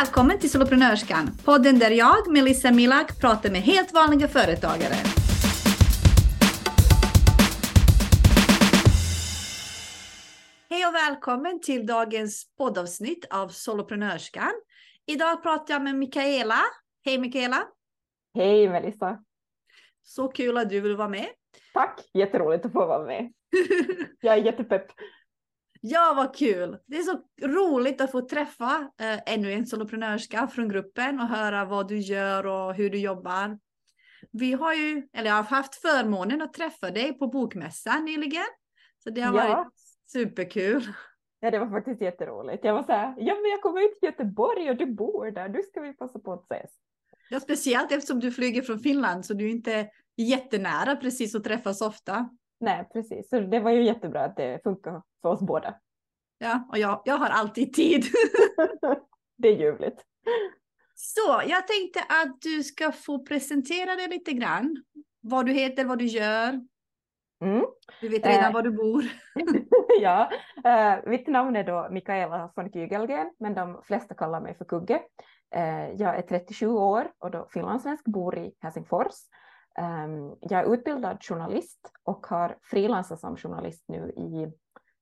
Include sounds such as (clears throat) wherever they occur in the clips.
välkommen till Soloprenörskan, podden där jag, Melissa Milak, pratar med helt vanliga företagare. Hej och välkommen till dagens poddavsnitt av Soloprenörskan. Idag pratar jag med Mikaela. Hej Mikaela! Hej Melissa! Så kul att du vill vara med. Tack, jätteroligt att få vara med. (laughs) Jag är jättepepp. Ja, vad kul! Det är så roligt att få träffa eh, ännu en soloprenörska från gruppen och höra vad du gör och hur du jobbar. Vi har ju, eller jag har haft förmånen att träffa dig på Bokmässan nyligen. Så det har ja. varit superkul. Ja, det var faktiskt jätteroligt. Jag var så här, ja men jag kommer ut till Göteborg och du bor där, nu ska vi passa på att ses. Ja, speciellt eftersom du flyger från Finland så du är inte jättenära precis att träffas ofta. Nej, precis. Så det var ju jättebra att det funkar för oss båda. Ja, och jag, jag har alltid tid. (laughs) det är ljuvligt. Så jag tänkte att du ska få presentera dig lite grann. Vad du heter, vad du gör. Mm. Du vet redan eh, var du bor. (laughs) ja, eh, mitt namn är då Mikaela von Kygelgren, men de flesta kallar mig för Kugge. Eh, jag är 37 år och då finlandssvensk, bor i Helsingfors. Um, jag är utbildad journalist och har frilansat som journalist nu i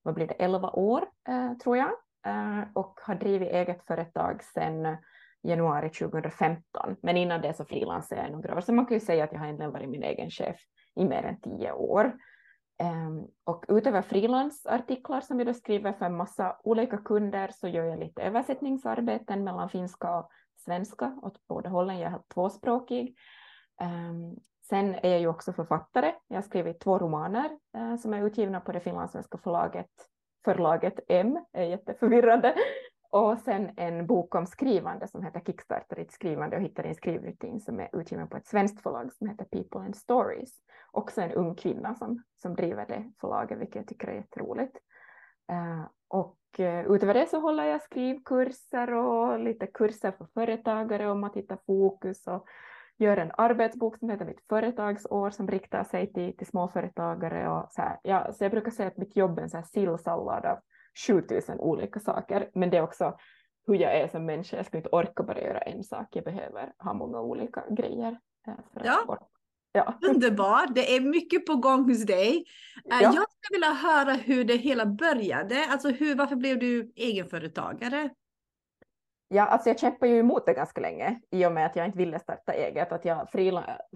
vad blir det, 11 år uh, tror jag uh, och har drivit eget företag sedan januari 2015. Men innan det så frilansade jag i några år, så man kan ju säga att jag har egentligen varit min egen chef i mer än tio år. Um, och utöver frilansartiklar som jag då skriver för en massa olika kunder så gör jag lite översättningsarbeten mellan finska och svenska åt båda hållen. Jag är tvåspråkig. Ehm, Sen är jag ju också författare. Jag har skrivit två romaner eh, som är utgivna på det finlandssvenska förlaget, förlaget M, är jätteförvirrande. Och sen en bok om skrivande som heter Kickstarter ditt skrivande och hittar din skrivrutin som är utgiven på ett svenskt förlag som heter People and Stories. Också en ung kvinna som, som driver det förlaget, vilket jag tycker är jätteroligt. Uh, och uh, utöver det så håller jag skrivkurser och lite kurser för företagare om att hitta fokus och gör en arbetsbok som heter Mitt företagsår som riktar sig till, till småföretagare. Och så, här, ja, så jag brukar säga att mitt jobb är en så här sillsallad av 7000 olika saker, men det är också hur jag är som människa. Jag ska inte orka bara göra en sak, jag behöver ha många olika grejer. Eh, ja. Ja. Underbart, det är mycket på gång hos dig. Eh, ja. Jag skulle vilja höra hur det hela började. Alltså hur, varför blev du egenföretagare? Ja, alltså jag kämpade ju emot det ganska länge i och med att jag inte ville starta eget. Att jag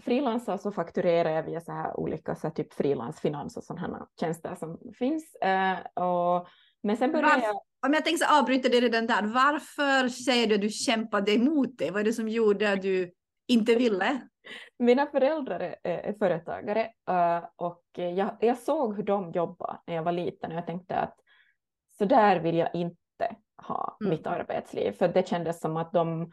frilansar så fakturerar jag via så här olika så här typ frilansfinans och sådana tjänster som finns. Uh, och, men sen började Varför, jag... Om jag tänkte avbryta det redan där, varför säger du att du kämpade emot det? Vad är det som gjorde att du inte ville? (laughs) Mina föräldrar är, är företagare uh, och jag, jag såg hur de jobbade när jag var liten och jag tänkte att så där vill jag inte ha mm. mitt arbetsliv. För det kändes som att de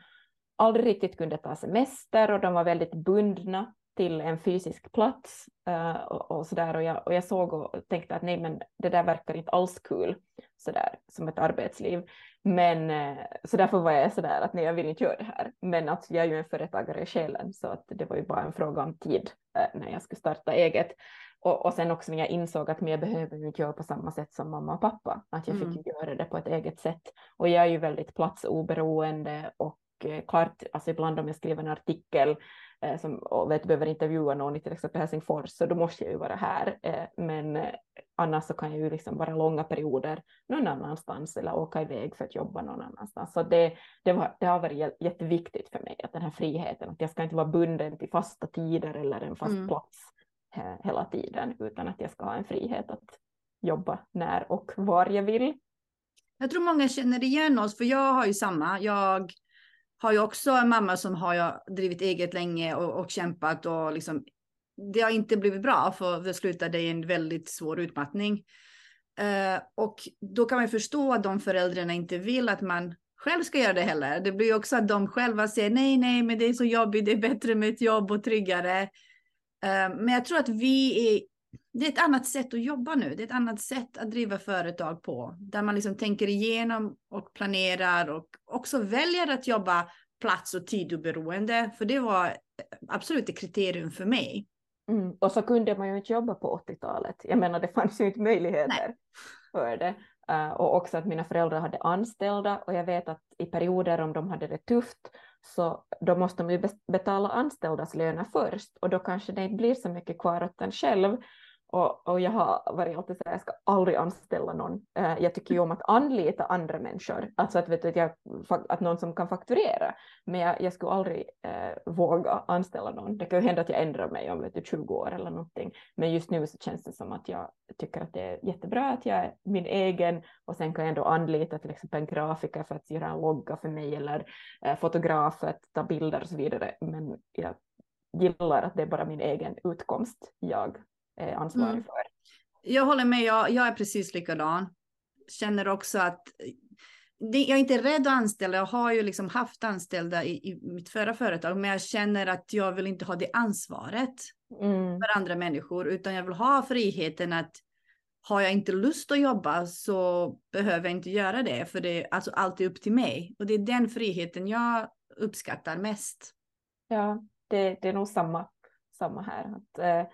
aldrig riktigt kunde ta semester och de var väldigt bundna till en fysisk plats uh, och, och sådär. Och jag, och jag såg och tänkte att nej, men det där verkar inte alls kul sådär som ett arbetsliv. Men uh, så därför var jag sådär att nej, jag vill inte göra det här. Men att jag är ju en företagare i själen så att det var ju bara en fråga om tid uh, när jag skulle starta eget. Och, och sen också när jag insåg att jag behöver inte göra på samma sätt som mamma och pappa, att jag mm. fick göra det på ett eget sätt. Och jag är ju väldigt platsoberoende och eh, klart, alltså ibland om jag skriver en artikel eh, som, och vet, behöver intervjua någon i till exempel Helsingfors så då måste jag ju vara här. Eh, men eh, annars så kan jag ju liksom vara långa perioder någon annanstans eller åka iväg för att jobba någon annanstans. Så det, det, var, det har varit jätteviktigt för mig att den här friheten, att jag ska inte vara bunden till fasta tider eller en fast mm. plats Eh, hela tiden utan att jag ska ha en frihet att jobba när och var jag vill. Jag tror många känner igen oss, för jag har ju samma. Jag har ju också en mamma som har drivit eget länge och, och kämpat och liksom det har inte blivit bra för det slutade i en väldigt svår utmattning. Uh, och då kan man förstå att de föräldrarna inte vill att man själv ska göra det heller. Det blir också att de själva säger nej, nej, men det är så jobbigt, det är bättre med ett jobb och tryggare. Eh, men jag tror att vi är, det är ett annat sätt att jobba nu. Det är ett annat sätt att driva företag på. Där man liksom tänker igenom och planerar och också väljer att jobba plats och tidoberoende. För det var absolut ett kriterium för mig. Mm. Och så kunde man ju inte jobba på 80-talet. Jag menar det fanns ju inte möjligheter Nej. för det. Uh, och också att mina föräldrar hade anställda och jag vet att i perioder om de hade det tufft så då måste de ju betala anställdas löner först och då kanske det inte blir så mycket kvar åt en själv och, och jag har varit alltid så här, jag ska aldrig anställa någon. Uh, jag tycker ju om att anlita andra människor, alltså att, vet du, att, jag, att någon som kan fakturera. Men jag, jag skulle aldrig uh, våga anställa någon. Det kan ju hända att jag ändrar mig om vet du, 20 år eller någonting. Men just nu så känns det som att jag tycker att det är jättebra att jag är min egen och sen kan jag ändå anlita till exempel en grafiker för att göra en logga för mig eller uh, fotograf för att ta bilder och så vidare. Men jag gillar att det är bara min egen utkomst jag är ansvarig mm. för. Jag håller med, jag, jag är precis likadan. Känner också att jag är inte rädd att anställa, jag har ju liksom haft anställda i, i mitt förra företag, men jag känner att jag vill inte ha det ansvaret mm. för andra människor, utan jag vill ha friheten att har jag inte lust att jobba så behöver jag inte göra det, för det är alltså alltid upp till mig. Och det är den friheten jag uppskattar mest. Ja, det, det är nog samma, samma här. Att, eh, Eh,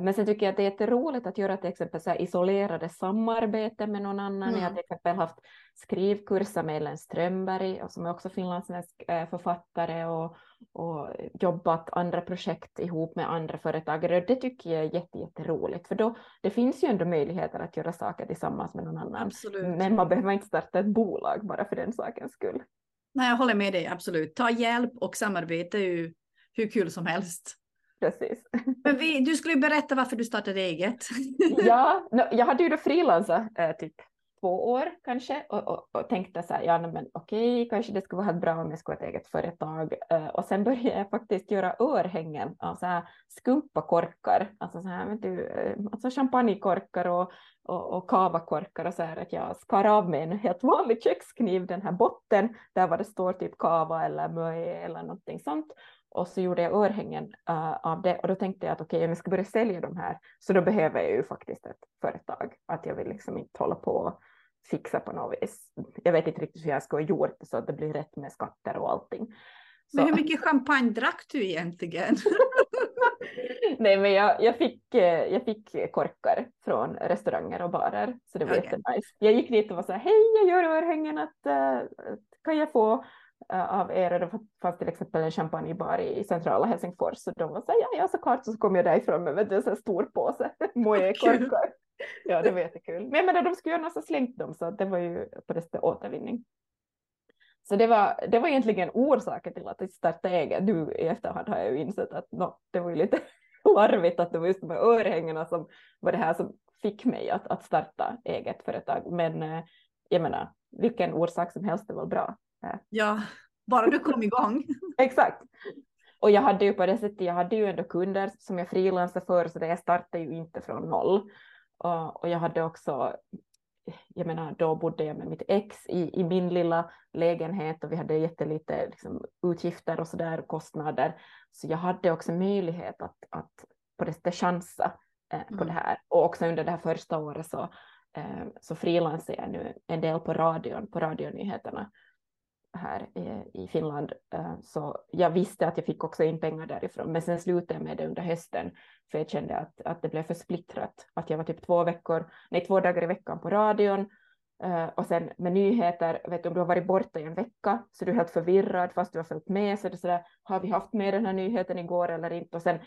men sen tycker jag att det är jätteroligt att göra till exempel så isolerade samarbeten med någon annan. Mm. Jag har mm. till exempel haft skrivkurser med Ellen Strömberg, som är också finlandssvensk eh, författare och, och jobbat andra projekt ihop med andra företagare. Det tycker jag är jätte, jätteroligt, för då det finns ju ändå möjligheter att göra saker tillsammans med någon annan. Absolut. Men man behöver inte starta ett bolag bara för den sakens skull. Nej, jag håller med dig, absolut. Ta hjälp och samarbete är ju hur kul som helst. Precis. (laughs) Men vi, du skulle berätta varför du startade eget. (laughs) ja, jag hade ju då frilansat äh, typ två år kanske och, och, och tänkte så här, ja men okej, kanske det skulle vara bra om jag skulle ha ett eget företag. Uh, och sen började jag faktiskt göra örhängen av så här skumpakorkar, alltså så här, vet du, uh, alltså champagnekorkar och, och, och kavakorkar och så här att jag skar av med en helt vanlig kökskniv den här botten där var det står typ kava eller möe eller någonting sånt och så gjorde jag örhängen uh, av det och då tänkte jag att okej, okay, om jag ska börja sälja de här så då behöver jag ju faktiskt ett företag. Att jag vill liksom inte hålla på och fixa på något vis. Jag vet inte riktigt hur jag skulle ha gjort så att det blir rätt med skatter och allting. Så. Men hur mycket champagne drack du egentligen? (laughs) Nej, men jag, jag, fick, eh, jag fick korkar från restauranger och barer, så det var okay. jättenice. Jag gick dit och var så här, hej, jag gör örhängen, att, uh, kan jag få Eh, av er. Det fanns till exempel en champagnebar i centrala Helsingfors och de var så här, ja, ja såklart så kom jag därifrån med en stor påse (laughs) moe-korkar. Ja, det var jättekul. Men jag menar, de skulle gärna ha slängt dem så det var ju på det sättet återvinning. Så det var, det var egentligen orsaken till att jag startade eget. Nu i efterhand har jag ju insett att no, det var ju lite (laughs) larvigt att det var just de här örhängena som var det här som fick mig att, att starta eget företag. Men eh, jag menar, vilken orsak som helst det var bra. Ja, bara du kom igång. (laughs) Exakt. Och jag hade ju på det sättet, jag hade ju ändå kunder som jag frilansade för, så det startade ju inte från noll. Och, och jag hade också, jag menar, då bodde jag med mitt ex i, i min lilla lägenhet och vi hade jättelite liksom, utgifter och sådär, kostnader. Så jag hade också möjlighet att, att på det sättet chansa eh, på mm. det här. Och också under det här första året så, eh, så frilansade jag nu en del på radion, på radionyheterna här i Finland. Eh, så jag visste att jag fick också in pengar därifrån, men sen slutade jag med det under hösten, för jag kände att, att det blev för splittrat. Att jag var typ två veckor, nej två dagar i veckan på radion, eh, och sen med nyheter, vet du, om du har varit borta i en vecka, så du är helt förvirrad fast du har följt med, så det är sådär, har vi haft med den här nyheten igår eller inte? Och sen,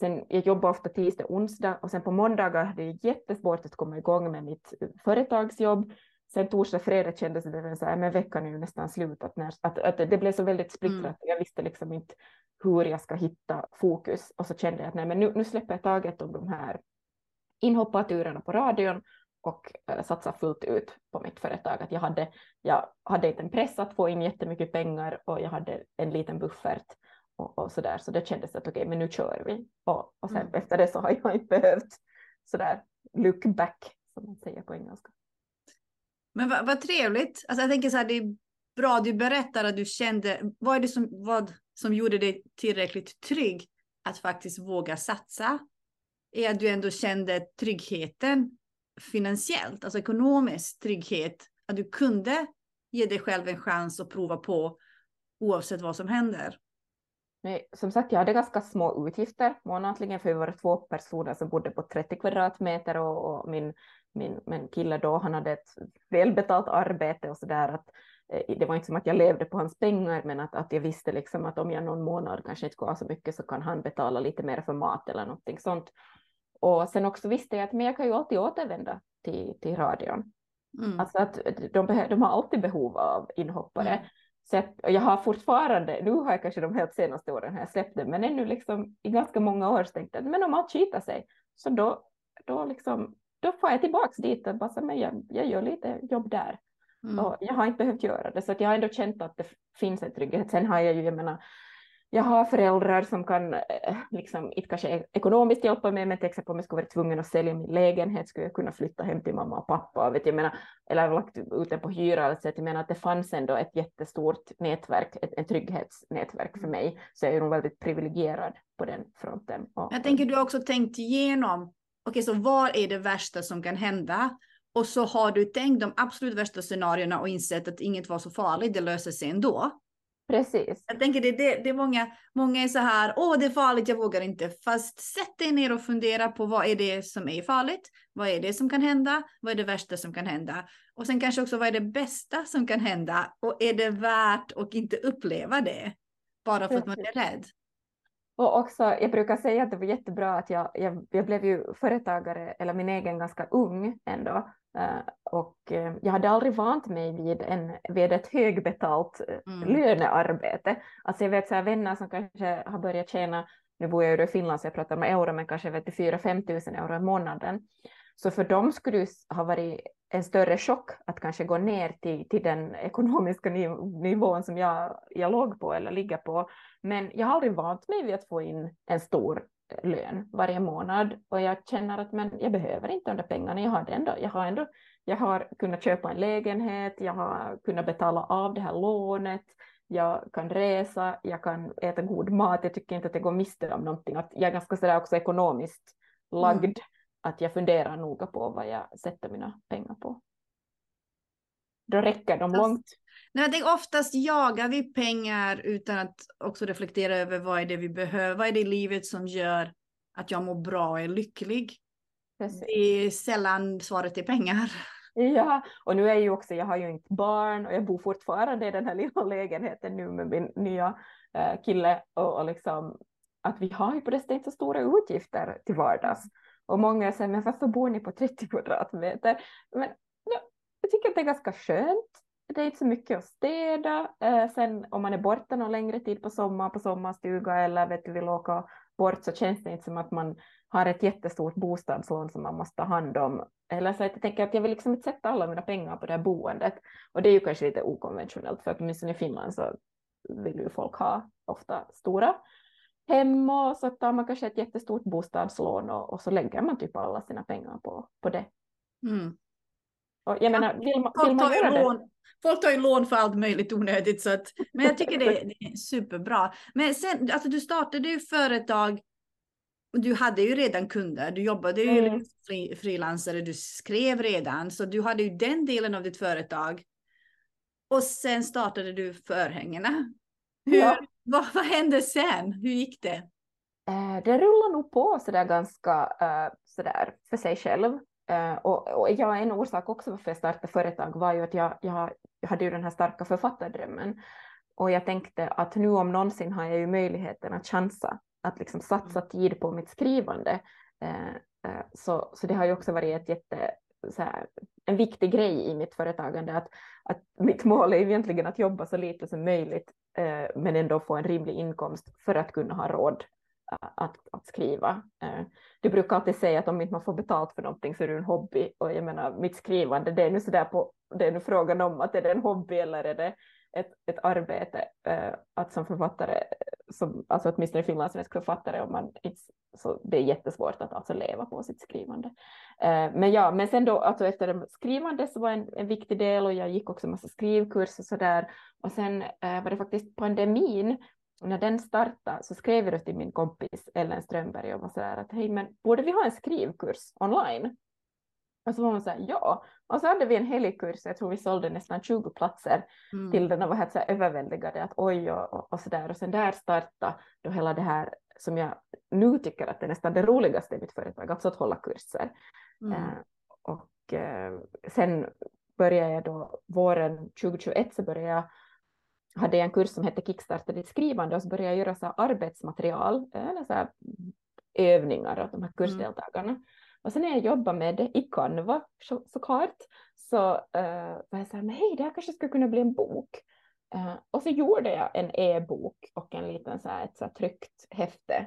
sen jag jobbar ofta tisdag, onsdag, och sen på måndagar det det jättesvårt att komma igång med mitt företagsjobb, sen torsdag, fredag kändes det så här, men veckan är ju nästan slut, att, när, att, att det blev så väldigt splittrat. Mm. Jag visste liksom inte hur jag ska hitta fokus och så kände jag att nej, men nu, nu släpper jag taget om de här inhopparturerna på radion och äh, satsa fullt ut på mitt företag. Att jag, hade, jag hade inte en press att få in jättemycket pengar och jag hade en liten buffert och, och så där. Så det kändes att okej, okay, men nu kör vi. Och, och sen mm. efter det så har jag inte behövt så där look back som man säger på engelska. Men vad, vad trevligt. Alltså jag tänker så här, det är bra du berättar att du kände, vad är det som, vad som gjorde dig tillräckligt trygg att faktiskt våga satsa? Är att du ändå kände tryggheten finansiellt, alltså ekonomisk trygghet, att du kunde ge dig själv en chans att prova på oavsett vad som händer. Nej, som sagt, jag hade ganska små utgifter månatligen för vi var två personer som bodde på 30 kvadratmeter och, och min min, min kille då, han hade ett välbetalt arbete och sådär, att eh, det var inte som att jag levde på hans pengar, men att, att jag visste liksom att om jag någon månad kanske inte skulle ha så mycket så kan han betala lite mer för mat eller någonting sånt. Och sen också visste jag att men jag kan ju alltid återvända till, till radion. Mm. Alltså att de, de har alltid behov av inhoppare. Mm. Så jag har fortfarande, nu har jag kanske de helt senaste åren här släppt det, men ännu liksom i ganska många år tänkt att men om allt skiter sig, så då, då, liksom, då får jag tillbaks dit och bara men jag, jag gör lite jobb där. Mm. Och jag har inte behövt göra det, så att jag har ändå känt att det finns en trygghet. Sen har jag ju, jag menar, jag har föräldrar som kan, eh, liksom, inte kanske ekonomiskt hjälpa mig, men till exempel om jag skulle vara tvungen att sälja min lägenhet skulle jag kunna flytta hem till mamma och pappa, vet jag menar, eller lagt ut den på hyra, alltså, jag menar att det fanns ändå ett jättestort nätverk, ett, ett trygghetsnätverk för mig, så jag är nog väldigt privilegierad på den fronten. Och, jag tänker du har också tänkt igenom, okay, så vad är det värsta som kan hända? Och så har du tänkt de absolut värsta scenarierna och insett att inget var så farligt, det löser sig ändå. Precis. Jag tänker det, det, det är många, många är så här, åh det är farligt, jag vågar inte. Fast sätt dig ner och fundera på vad är det som är farligt? Vad är det som kan hända? Vad är det värsta som kan hända? Och sen kanske också vad är det bästa som kan hända? Och är det värt att inte uppleva det? Bara för Precis. att man är rädd. Och också, jag brukar säga att det var jättebra att jag, jag, jag blev ju företagare, eller min egen ganska ung ändå. Uh, och uh, jag hade aldrig vant mig vid, en, vid ett högbetalt uh, mm. lönearbete. Alltså jag vet så här, vänner som kanske har börjat tjäna, nu bor jag ju i Finland så jag pratar med euro, men kanske 4-5 tusen euro i månaden. Så för dem skulle det ha varit en större chock att kanske gå ner till, till den ekonomiska nivån som jag, jag låg på eller ligger på. Men jag har aldrig vant mig vid att få in en stor lön varje månad och jag känner att men jag behöver inte de där pengarna. Jag har, det ändå, jag har ändå jag har kunnat köpa en lägenhet, jag har kunnat betala av det här lånet, jag kan resa, jag kan äta god mat. Jag tycker inte att jag går miste om någonting. Att jag är ganska sådär också ekonomiskt lagd. Mm. Att jag funderar noga på vad jag sätter mina pengar på. Då räcker de långt. Nej, jag tänker oftast jagar vi pengar utan att också reflektera över vad är det vi behöver, vad är det i livet som gör att jag mår bra och är lycklig. Precis. Det är sällan svaret är pengar. Ja, och nu är ju också, jag har ju inte barn och jag bor fortfarande i den här (laughs) lilla lägenheten nu med min nya äh, kille och, och liksom att vi har ju på det inte så stora utgifter till vardags. Och många säger, men varför bor ni på 30 kvadratmeter? Men ja, jag tycker att det är ganska skönt det är inte så mycket att städa. Eh, sen om man är borta någon längre tid på sommar på sommarstuga eller vet du, vill åka bort så känns det inte som att man har ett jättestort bostadslån som man måste ta hand om. Eller så att jag tänker att jag vill liksom inte sätta alla mina pengar på det här boendet. Och det är ju kanske lite okonventionellt för åtminstone i Finland så vill ju folk ha ofta stora hem och så tar man kanske ett jättestort bostadslån och, och så lägger man typ alla sina pengar på, på det. Mm. Och jag menar, vill man, vill man göra det? Folk tar ju lån för allt möjligt onödigt, så att, men jag tycker det är, det är superbra. Men sen, alltså du startade ju företag, du hade ju redan kunder, du jobbade ju mm. fri, frilansare, du skrev redan, så du hade ju den delen av ditt företag. Och sen startade du förhängena. Hur, ja. Vad, vad hände sen? Hur gick det? Eh, det rullar nog på sådär ganska uh, sådär för sig själv. Uh, och, och ja, en orsak också varför jag startade företag var ju att jag, jag, jag hade ju den här starka författardrömmen. Och jag tänkte att nu om någonsin har jag ju möjligheten att chansa, att liksom satsa mm. tid på mitt skrivande. Uh, uh, så, så det har ju också varit ett jätte, här, en viktig grej i mitt företagande, att, att mitt mål är egentligen att jobba så lite som möjligt, eh, men ändå få en rimlig inkomst för att kunna ha råd att, att skriva. Eh, du brukar alltid säga att om inte man får betalt för någonting så är det en hobby och jag menar mitt skrivande det är nu sådär på, det är nu frågan om att är det en hobby eller är det ett, ett arbete eh, att som författare, som, alltså åtminstone finlandssvensk författare, om man så det är jättesvårt att alltså leva på sitt skrivande. Eh, men ja, men sen då alltså efter skrivande så var en, en viktig del och jag gick också massa skrivkurser och så där och sen eh, var det faktiskt pandemin när den startade så skrev jag till min kompis Ellen Strömberg och var så där att hej men borde vi ha en skrivkurs online? Och så var hon så här, ja. Och så hade vi en helig kurs, jag tror vi sålde nästan 20 platser mm. till den och var helt så här överväldigade att oj och, och, och så där. Och sen där startade då hela det här som jag nu tycker att det är nästan det roligaste i mitt företag, alltså att hålla kurser. Mm. Uh, och eh, sen började jag då våren 2021 så började jag hade jag en kurs som hette Kickstarta ditt skrivande och så började jag göra så arbetsmaterial, eller så här övningar åt de här mm. kursdeltagarna. Mm. Och sen när jag jobbade med det i Canva så, såklart så uh, var jag så här, men hej, det här kanske skulle kunna bli en bok. Uh, och så gjorde jag en e-bok och en liten så här, ett så här tryckt häfte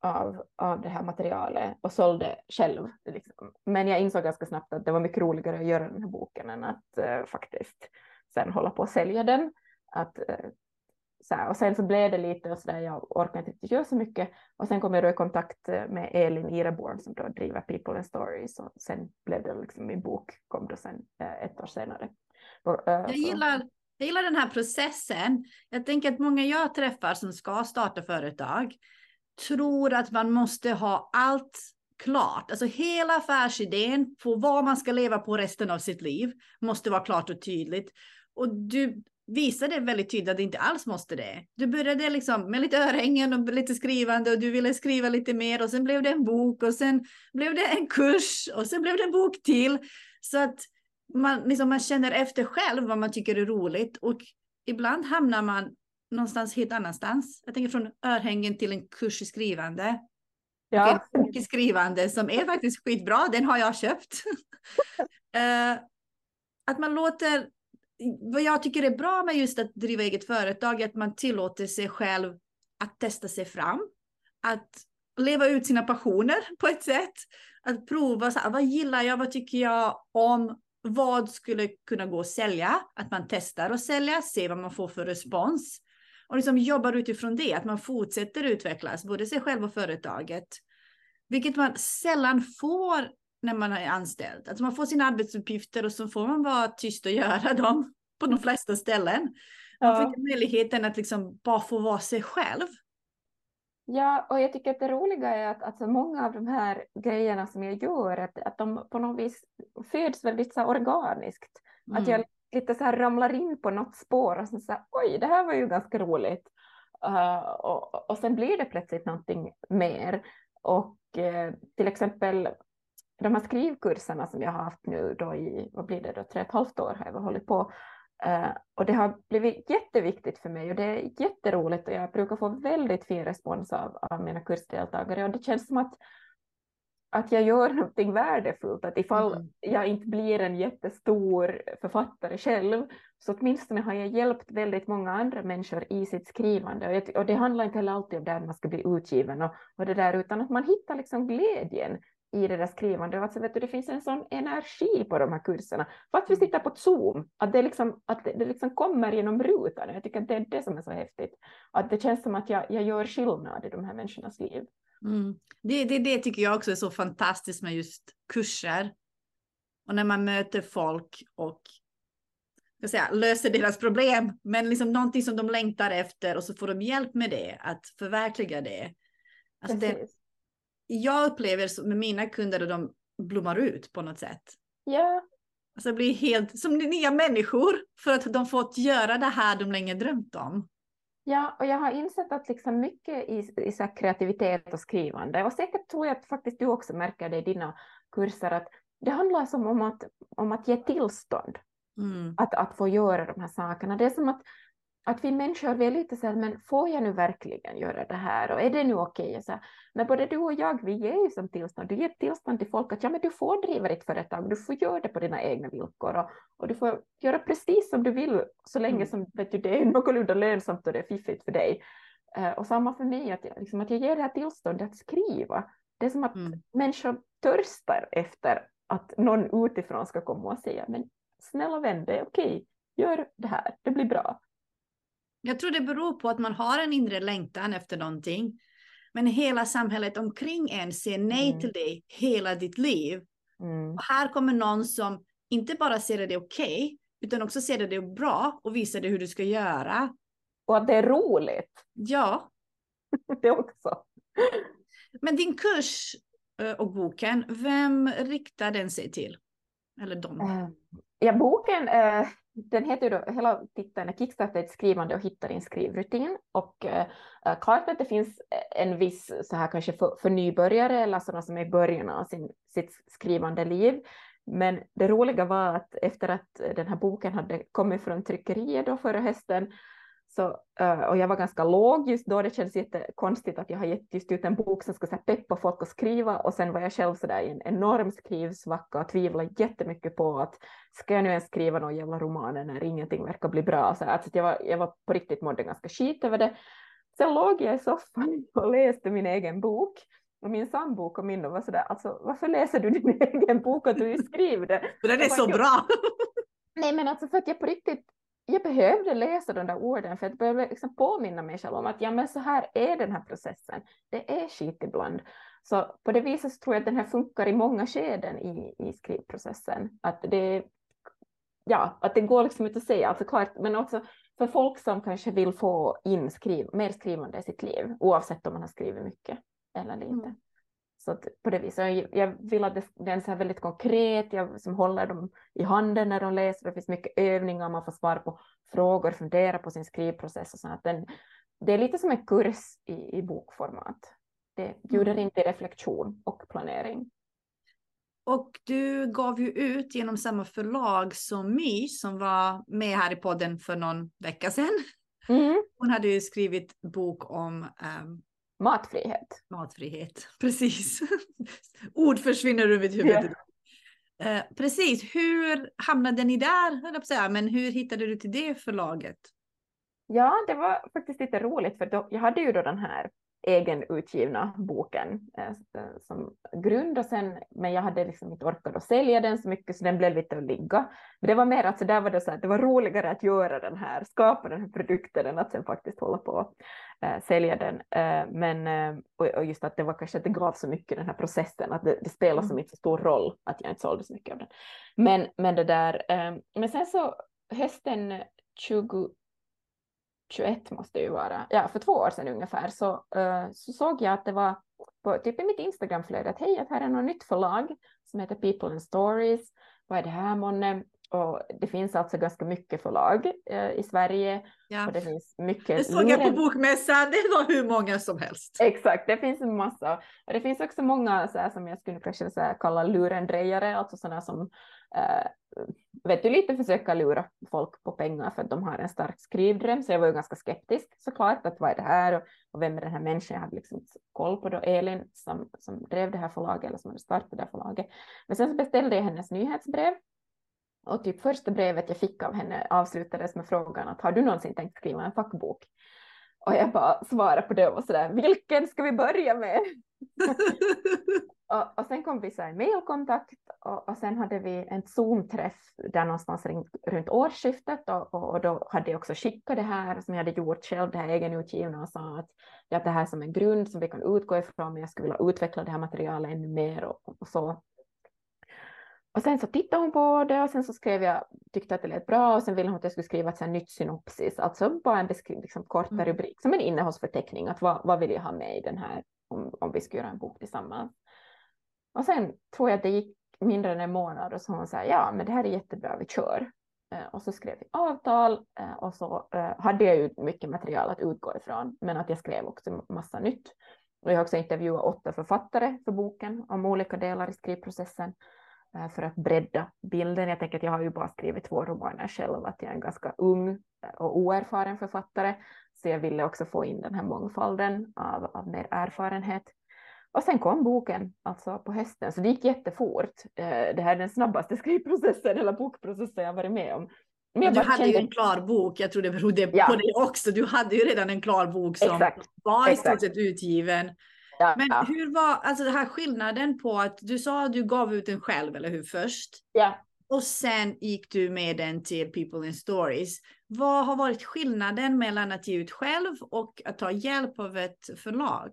av, av det här materialet och sålde själv. Liksom. Men jag insåg ganska snabbt att det var mycket roligare att göra den här boken än att uh, faktiskt sen hålla på att sälja den. Att, så här, och sen så blev det lite och så där, jag orkade inte göra så mycket. Och sen kom jag då i kontakt eh, med Elin Ireborn som då driver People and Stories och sen blev det liksom min bok kom då sen ett år senare. jag gillar jag gillar den här processen. Jag tänker att många jag träffar som ska starta företag tror att man måste ha allt klart. Alltså hela affärsidén på vad man ska leva på resten av sitt liv måste vara klart och tydligt. Och du visade väldigt tydligt att det inte alls måste det. Du började liksom med lite örhängen och lite skrivande och du ville skriva lite mer och sen blev det en bok och sen blev det en kurs och sen blev det en bok till. Så att man, liksom, man känner efter själv vad man tycker är roligt och ibland hamnar man någonstans helt annanstans. Jag tänker från örhängen till en kurs i skrivande. Ja. En bok i skrivande som är faktiskt skitbra, den har jag köpt. uh, (laughs) att man låter, vad jag tycker är bra med just att driva eget företag är att man tillåter sig själv att testa sig fram. Att leva ut sina passioner på ett sätt. Att prova, så här, vad gillar jag, vad tycker jag om, vad skulle kunna gå att sälja? Att man testar att sälja, ser vad man får för respons. Och liksom jobbar utifrån det, att man fortsätter utvecklas, både sig själv och företaget. Vilket man sällan får när man är anställd. Alltså man får sina arbetsuppgifter och så får man vara tyst och göra (laughs) dem på de flesta ställen. Man får inte möjligheten att liksom bara få vara sig själv. Ja, och jag tycker att det roliga är att alltså, många av de här grejerna som jag gör, att, att de på något vis föds väldigt så organiskt. Mm. Att jag lite så här ramlar in på något spår och så, så här, oj, det här var ju ganska roligt. Uh, och, och sen blir det plötsligt någonting mer. Och uh, till exempel de här skrivkurserna som jag har haft nu då i, vad blir det då, tre och ett halvt år har jag hållit på. Uh, och det har blivit jätteviktigt för mig och det är jätteroligt och jag brukar få väldigt fin respons av, av mina kursdeltagare och det känns som att att jag gör någonting värdefullt, att ifall mm. jag inte blir en jättestor författare själv, så åtminstone har jag hjälpt väldigt många andra människor i sitt skrivande. Och, jag, och det handlar inte heller alltid om där man ska bli utgiven och, och det där, utan att man hittar liksom glädjen i det där skrivandet. Alltså, vet du, det finns en sån energi på de här kurserna. Fast vi mm. sitter på Zoom, att det, liksom, att det, det liksom kommer genom rutan. Jag tycker att det är det som är så häftigt. Att det känns som att jag, jag gör skillnad i de här människornas liv. Mm. Det, det, det tycker jag också är så fantastiskt med just kurser. Och när man möter folk och ska säga, löser deras problem, men liksom någonting som de längtar efter och så får de hjälp med det, att förverkliga det. Alltså det jag upplever med mina kunder att de blommar ut på något sätt. Ja. Alltså blir helt som nya människor för att de fått göra det här de länge drömt om. Ja, och jag har insett att liksom mycket i, i så kreativitet och skrivande, och säkert tror jag att faktiskt du också märker det i dina kurser, att det handlar som om att, om att ge tillstånd mm. att, att få göra de här sakerna. Det är som att, att vi människor vi är lite så här, men får jag nu verkligen göra det här och är det nu okej? Okay? Men både du och jag, vi ger ju som tillstånd, du ger tillstånd till folk att ja, men du får driva ditt företag, du får göra det på dina egna villkor och, och du får göra precis som du vill så länge mm. som vet du, det är någorlunda lönsamt och det är fiffigt för dig. Uh, och samma för mig, att jag, liksom, att jag ger det här tillståndet att skriva. Det är som att mm. människor törstar efter att någon utifrån ska komma och säga, men snälla vän, det är okej, gör det här, det blir bra. Jag tror det beror på att man har en inre längtan efter någonting. Men hela samhället omkring en ser nej mm. till det hela ditt liv. Mm. Och här kommer någon som inte bara ser det okej, okay, utan också ser det bra och visar dig hur du ska göra. Och att det är roligt. Ja. (laughs) det också. Men din kurs eh, och boken, vem riktar den sig till? Eller de? Eh, ja, boken äh, den heter ju då, hela titeln är Kickstarta ett skrivande och hitta din skrivrutin. Och äh, klart att det finns eh, en viss så här kanske för, för nybörjare eller sådana som är i början av sin, sitt skrivande liv. Men det roliga var att efter att den här boken hade kommit från tryckeriet då förra hösten så, eh, och jag var ganska låg just då, det kändes jättekonstigt att jag har gett just ut en bok som ska så peppa folk att skriva och sen var jag själv så där i en enorm skrivsvacka och tvivlade jättemycket på att ska jag nu ens skriva någon jävla roman när ingenting verkar bli bra. Så alltså, jag, var, jag var på riktigt mådde ganska skit över det. Sen låg jag i soffan (laughs) och läste min egen bok och min sambo kom in och var sådär, alltså varför läser du din (laughs) egen bok och du skriver det? För den är så bra! Nej men alltså för att jag på riktigt jag behövde läsa de där orden för att börja liksom påminna mig själv om att ja, men så här är den här processen. Det är skit ibland. Så på det viset tror jag att den här funkar i många skeden i, i skrivprocessen. Att det, ja, att det går liksom inte att säga, alltså klart, men också för folk som kanske vill få in skriv, mer skrivande i sitt liv, oavsett om man har skrivit mycket eller lite. Mm. Så på det viset, jag, jag vill att det, den är väldigt konkret, jag som håller dem i handen när de läser, det finns mycket övningar, man får svara på frågor, fundera på sin skrivprocess och så att den, det är lite som en kurs i, i bokformat. Det bjuder mm. in till reflektion och planering. Och du gav ju ut genom samma förlag som My som var med här i podden för någon vecka sedan. Mm. Hon hade ju skrivit bok om um, Matfrihet. Matfrihet, (laughs) precis. Ord försvinner ur mitt huvud. Yeah. Eh, precis, hur hamnade ni där, höll jag säga, men hur hittade du till det förlaget? Ja, det var faktiskt lite roligt för då, jag hade ju då den här egenutgivna boken eh, som grund och sen, men jag hade liksom inte orkat att sälja den så mycket så den blev lite att ligga. Men det var mer att så där var det så att det var roligare att göra den här, skapa den här produkten än att sen faktiskt hålla på äh, sälja den. Äh, men äh, och, och, just att det var kanske att det gav så mycket den här processen att det, det spelar mm. som inte så stor roll att jag inte sålde så mycket av den. Men, men det där, men sen så hösten 20 21 måste det ju vara, ja för två år sedan ungefär, så, uh, så såg jag att det var på, typ i mitt Instagramflöde att hej, att här är något nytt förlag som heter People and Stories. Vad är det här månne? Och det finns alltså ganska mycket förlag eh, i Sverige. Ja. Och det finns mycket. Det såg jag på bokmässan, det var hur många som helst. Exakt, det finns en massa. Och det finns också många så här, som jag skulle kanske så här, kalla lurendrejare, alltså sådana som eh, Eh, vet du, lite försöka lura folk på pengar för att de har en stark skrivdröm. Så jag var ju ganska skeptisk såklart, att vad är det här och, och vem är den här människan? Jag hade liksom koll på då Elin som, som drev det här förlaget eller som hade startat det här förlaget. Men sen så beställde jag hennes nyhetsbrev och typ första brevet jag fick av henne avslutades med frågan att har du någonsin tänkt skriva en fackbok? Och jag bara svarade på det och var sådär, vilken ska vi börja med? Och, och, sen kom vi så här mailkontakt och, och sen hade vi en Zoom-träff där någonstans runt årsskiftet och, och, och, då hade jag också skickat det här som jag hade gjort själv, det här egenutgivna och sa att har det här som en grund som vi kan utgå ifrån men jag skulle vilja utveckla det här materialet ännu mer och, och så. Och sen så tittade hon på det och sen så skrev jag, tyckte att det lät bra och sen ville hon att jag skulle skriva ett nytt synopsis, alltså bara en liksom, kortare mm. rubrik som en innehållsförteckning, att vad, vad vill jag ha med i den här om, om vi skulle göra en bok tillsammans. Och sen tror jag att det gick mindre än en månad och så hon sa ja men det här är jättebra, vi kör. Eh, och så skrev vi avtal eh, och så eh, hade jag ju mycket material att utgå ifrån men att jag skrev också massa nytt. Och jag har också intervjuat åtta författare för boken om olika delar i skrivprocessen för att bredda bilden. Jag tänker att jag har ju bara skrivit två romaner själv, att jag är en ganska ung och oerfaren författare, så jag ville också få in den här mångfalden av, av mer erfarenhet. Och sen kom boken, alltså på hösten, så det gick jättefort. Eh, det här är den snabbaste (laughs) skrivprocessen eller bokprocessen jag varit med om. Men du hade kände... ju en klar bok, jag tror det berodde ja. på det också. Du hade ju redan en klar bok som Exakt. var i stort sett utgiven. Ja, Men ja. hur var alltså den här skillnaden på att du sa att du gav ut den själv, eller hur, först? Ja. Och sen gick du med den till People in Stories. Vad har varit skillnaden mellan att ge ut själv och att ta hjälp av ett förlag?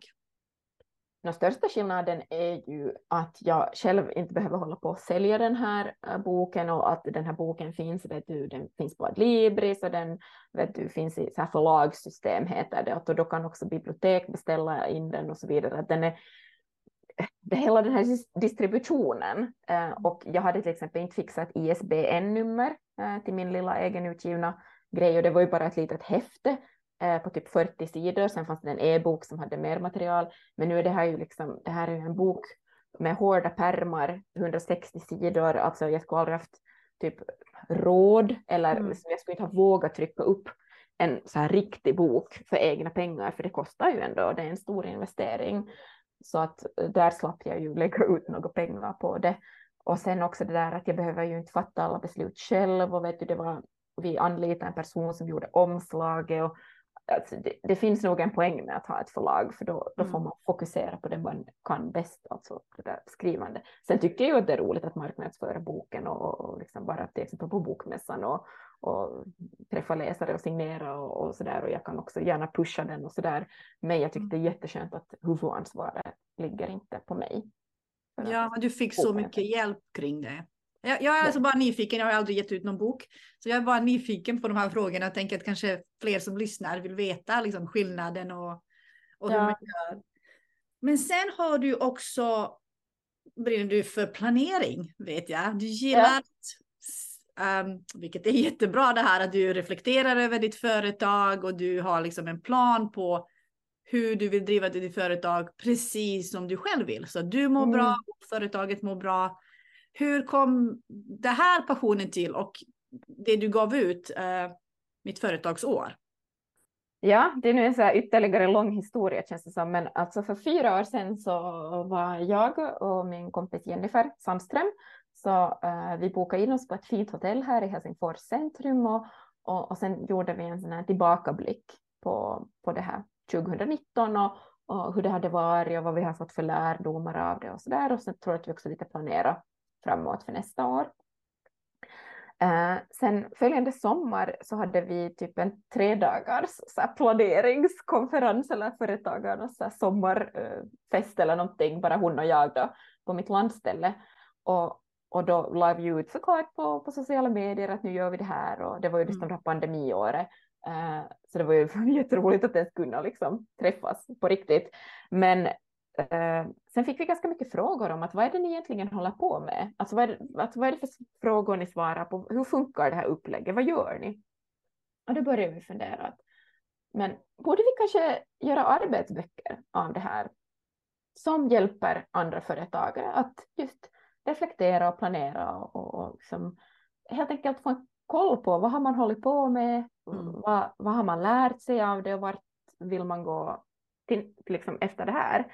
Den största skillnaden är ju att jag själv inte behöver hålla på att sälja den här eh, boken och att den här boken finns, vet du, den finns på Adlibris och den vet du, finns i så här förlagssystem heter det och då kan också bibliotek beställa in den och så vidare. Att den är, det hela den här distributionen eh, och jag hade till exempel inte fixat ISBN-nummer eh, till min lilla egenutgivna grej och det var ju bara ett litet häfte Eh, på typ 40 sidor. Sen fanns det en e-bok som hade mer material. Men nu är det här ju liksom, det här är ju en bok med hårda pärmar, 160 sidor, alltså jag skulle aldrig haft typ råd eller mm. jag skulle inte ha vågat trycka upp en så här riktig bok för egna pengar, för det kostar ju ändå, det är en stor investering. Så att där slapp jag ju lägga ut några pengar på det. Och sen också det där att jag behöver ju inte fatta alla beslut själv och vet du, det var, vi anlitade en person som gjorde omslaget och alltså det, det, finns nog en poäng med att ha ett förlag för då, då får mm. man fokusera på det man kan bäst, alltså det där skrivande. Sen tycker jag att det är roligt att marknadsföra boken och, och liksom bara till exempel på bokmässan och, och träffa läsare och signera och, och där och jag kan också gärna pusha den och så där. Men jag tycker mm. det är jätteskönt att huvudansvaret ligger inte på mig. Ja, du fick så mycket hjälp kring det. Jag, jag är alltså bara nyfiken, jag har aldrig gett ut någon bok. Så jag är bara nyfiken på de här frågorna. Jag tänker att kanske fler som lyssnar vill veta liksom, skillnaden och, och hur ja. man gör. Men sen har du också, brinner du för planering, vet jag. Du gillar, ja. um, vilket är jättebra det här, att du reflekterar över ditt företag och du har liksom en plan på hur du vill driva ditt företag precis som du själv vill. Så du mår mm. bra, företaget mår bra hur kom det här passionen till och det du gav ut, eh, mitt företagsår? Ja, det är nu en så ytterligare lång historia känns det som, men alltså för fyra år sedan så var jag och min kompis Jennifer Sandström, så eh, vi bokade in oss på ett fint hotell här i Helsingfors centrum och, och, och sen gjorde vi en sån här tillbakablick på, på det här 2019 och, och hur det hade varit och vad vi har fått för lärdomar av det och så där. Och sen tror jag att vi också lite planerar framåt för nästa år. Uh, sen följande sommar så hade vi typ en tre dagars så planeringskonferens eller företagarnas så sommarfest eller någonting, bara hon och jag då, på mitt landställe. Och, och då la vi ut såklart på, på sociala medier att nu gör vi det här och det var ju liksom mm. det här pandemiåret. Uh, så det var ju (laughs) jätteroligt att ens kunna liksom träffas på riktigt. Men sen fick vi ganska mycket frågor om att vad är det ni egentligen håller på med? Alltså vad är det, alltså, vad är det för frågor ni svarar på? Hur funkar det här upplägget? Vad gör ni? Och då började vi fundera att men borde vi kanske göra arbetsböcker av det här som hjälper andra företagare att just reflektera och planera och, och liksom helt enkelt få en koll på vad har man hållit på med, mm. vad, vad har man lärt sig av det och vart vill man gå till, liksom efter det här.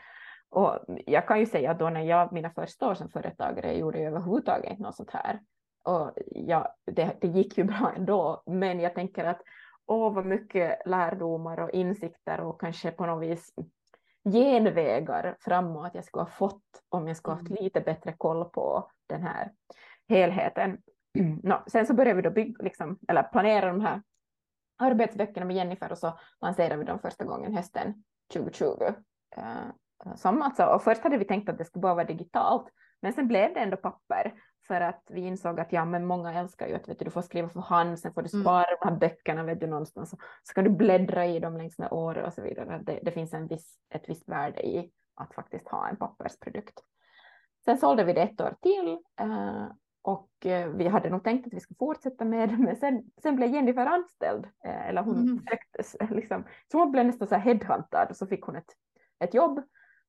Och jag kan ju säga att då när jag mina första år som företagare gjorde jag överhuvudtaget inte något sånt här. Och ja, det, det gick ju (laughs) bra ändå, men jag tänker att åh vad mycket lärdomar och insikter och kanske på något vis genvägar framåt jag skulle ha fått om jag skulle haft mm. lite bättre koll på den här helheten. (clears throat) No, sen så började vi då bygga, liksom, eller planera de här arbetsböckerna med Jennifer och så lanserade vi dem första gången hösten 2020. Uh, som alltså, och först hade vi tänkt att det skulle bara vara digitalt, men sen blev det ändå papper för att vi insåg att ja, men många älskar ju att vet du, du får skriva för hand, sen får du mm. spara mm. de här böckerna vet du, någonstans, så, så kan du bläddra i dem längs med året och så vidare. Det, det finns en viss, ett visst värde i att faktiskt ha en pappersprodukt. Sen sålde vi det ett år till uh, och uh, vi hade nog tänkt att vi skulle fortsätta med det, (laughs) men sen, sen blev Jennifer anställd, uh, eller hon mm. försökte, (laughs) liksom, så hon blev nästan så här headhuntad och så fick hon ett, ett jobb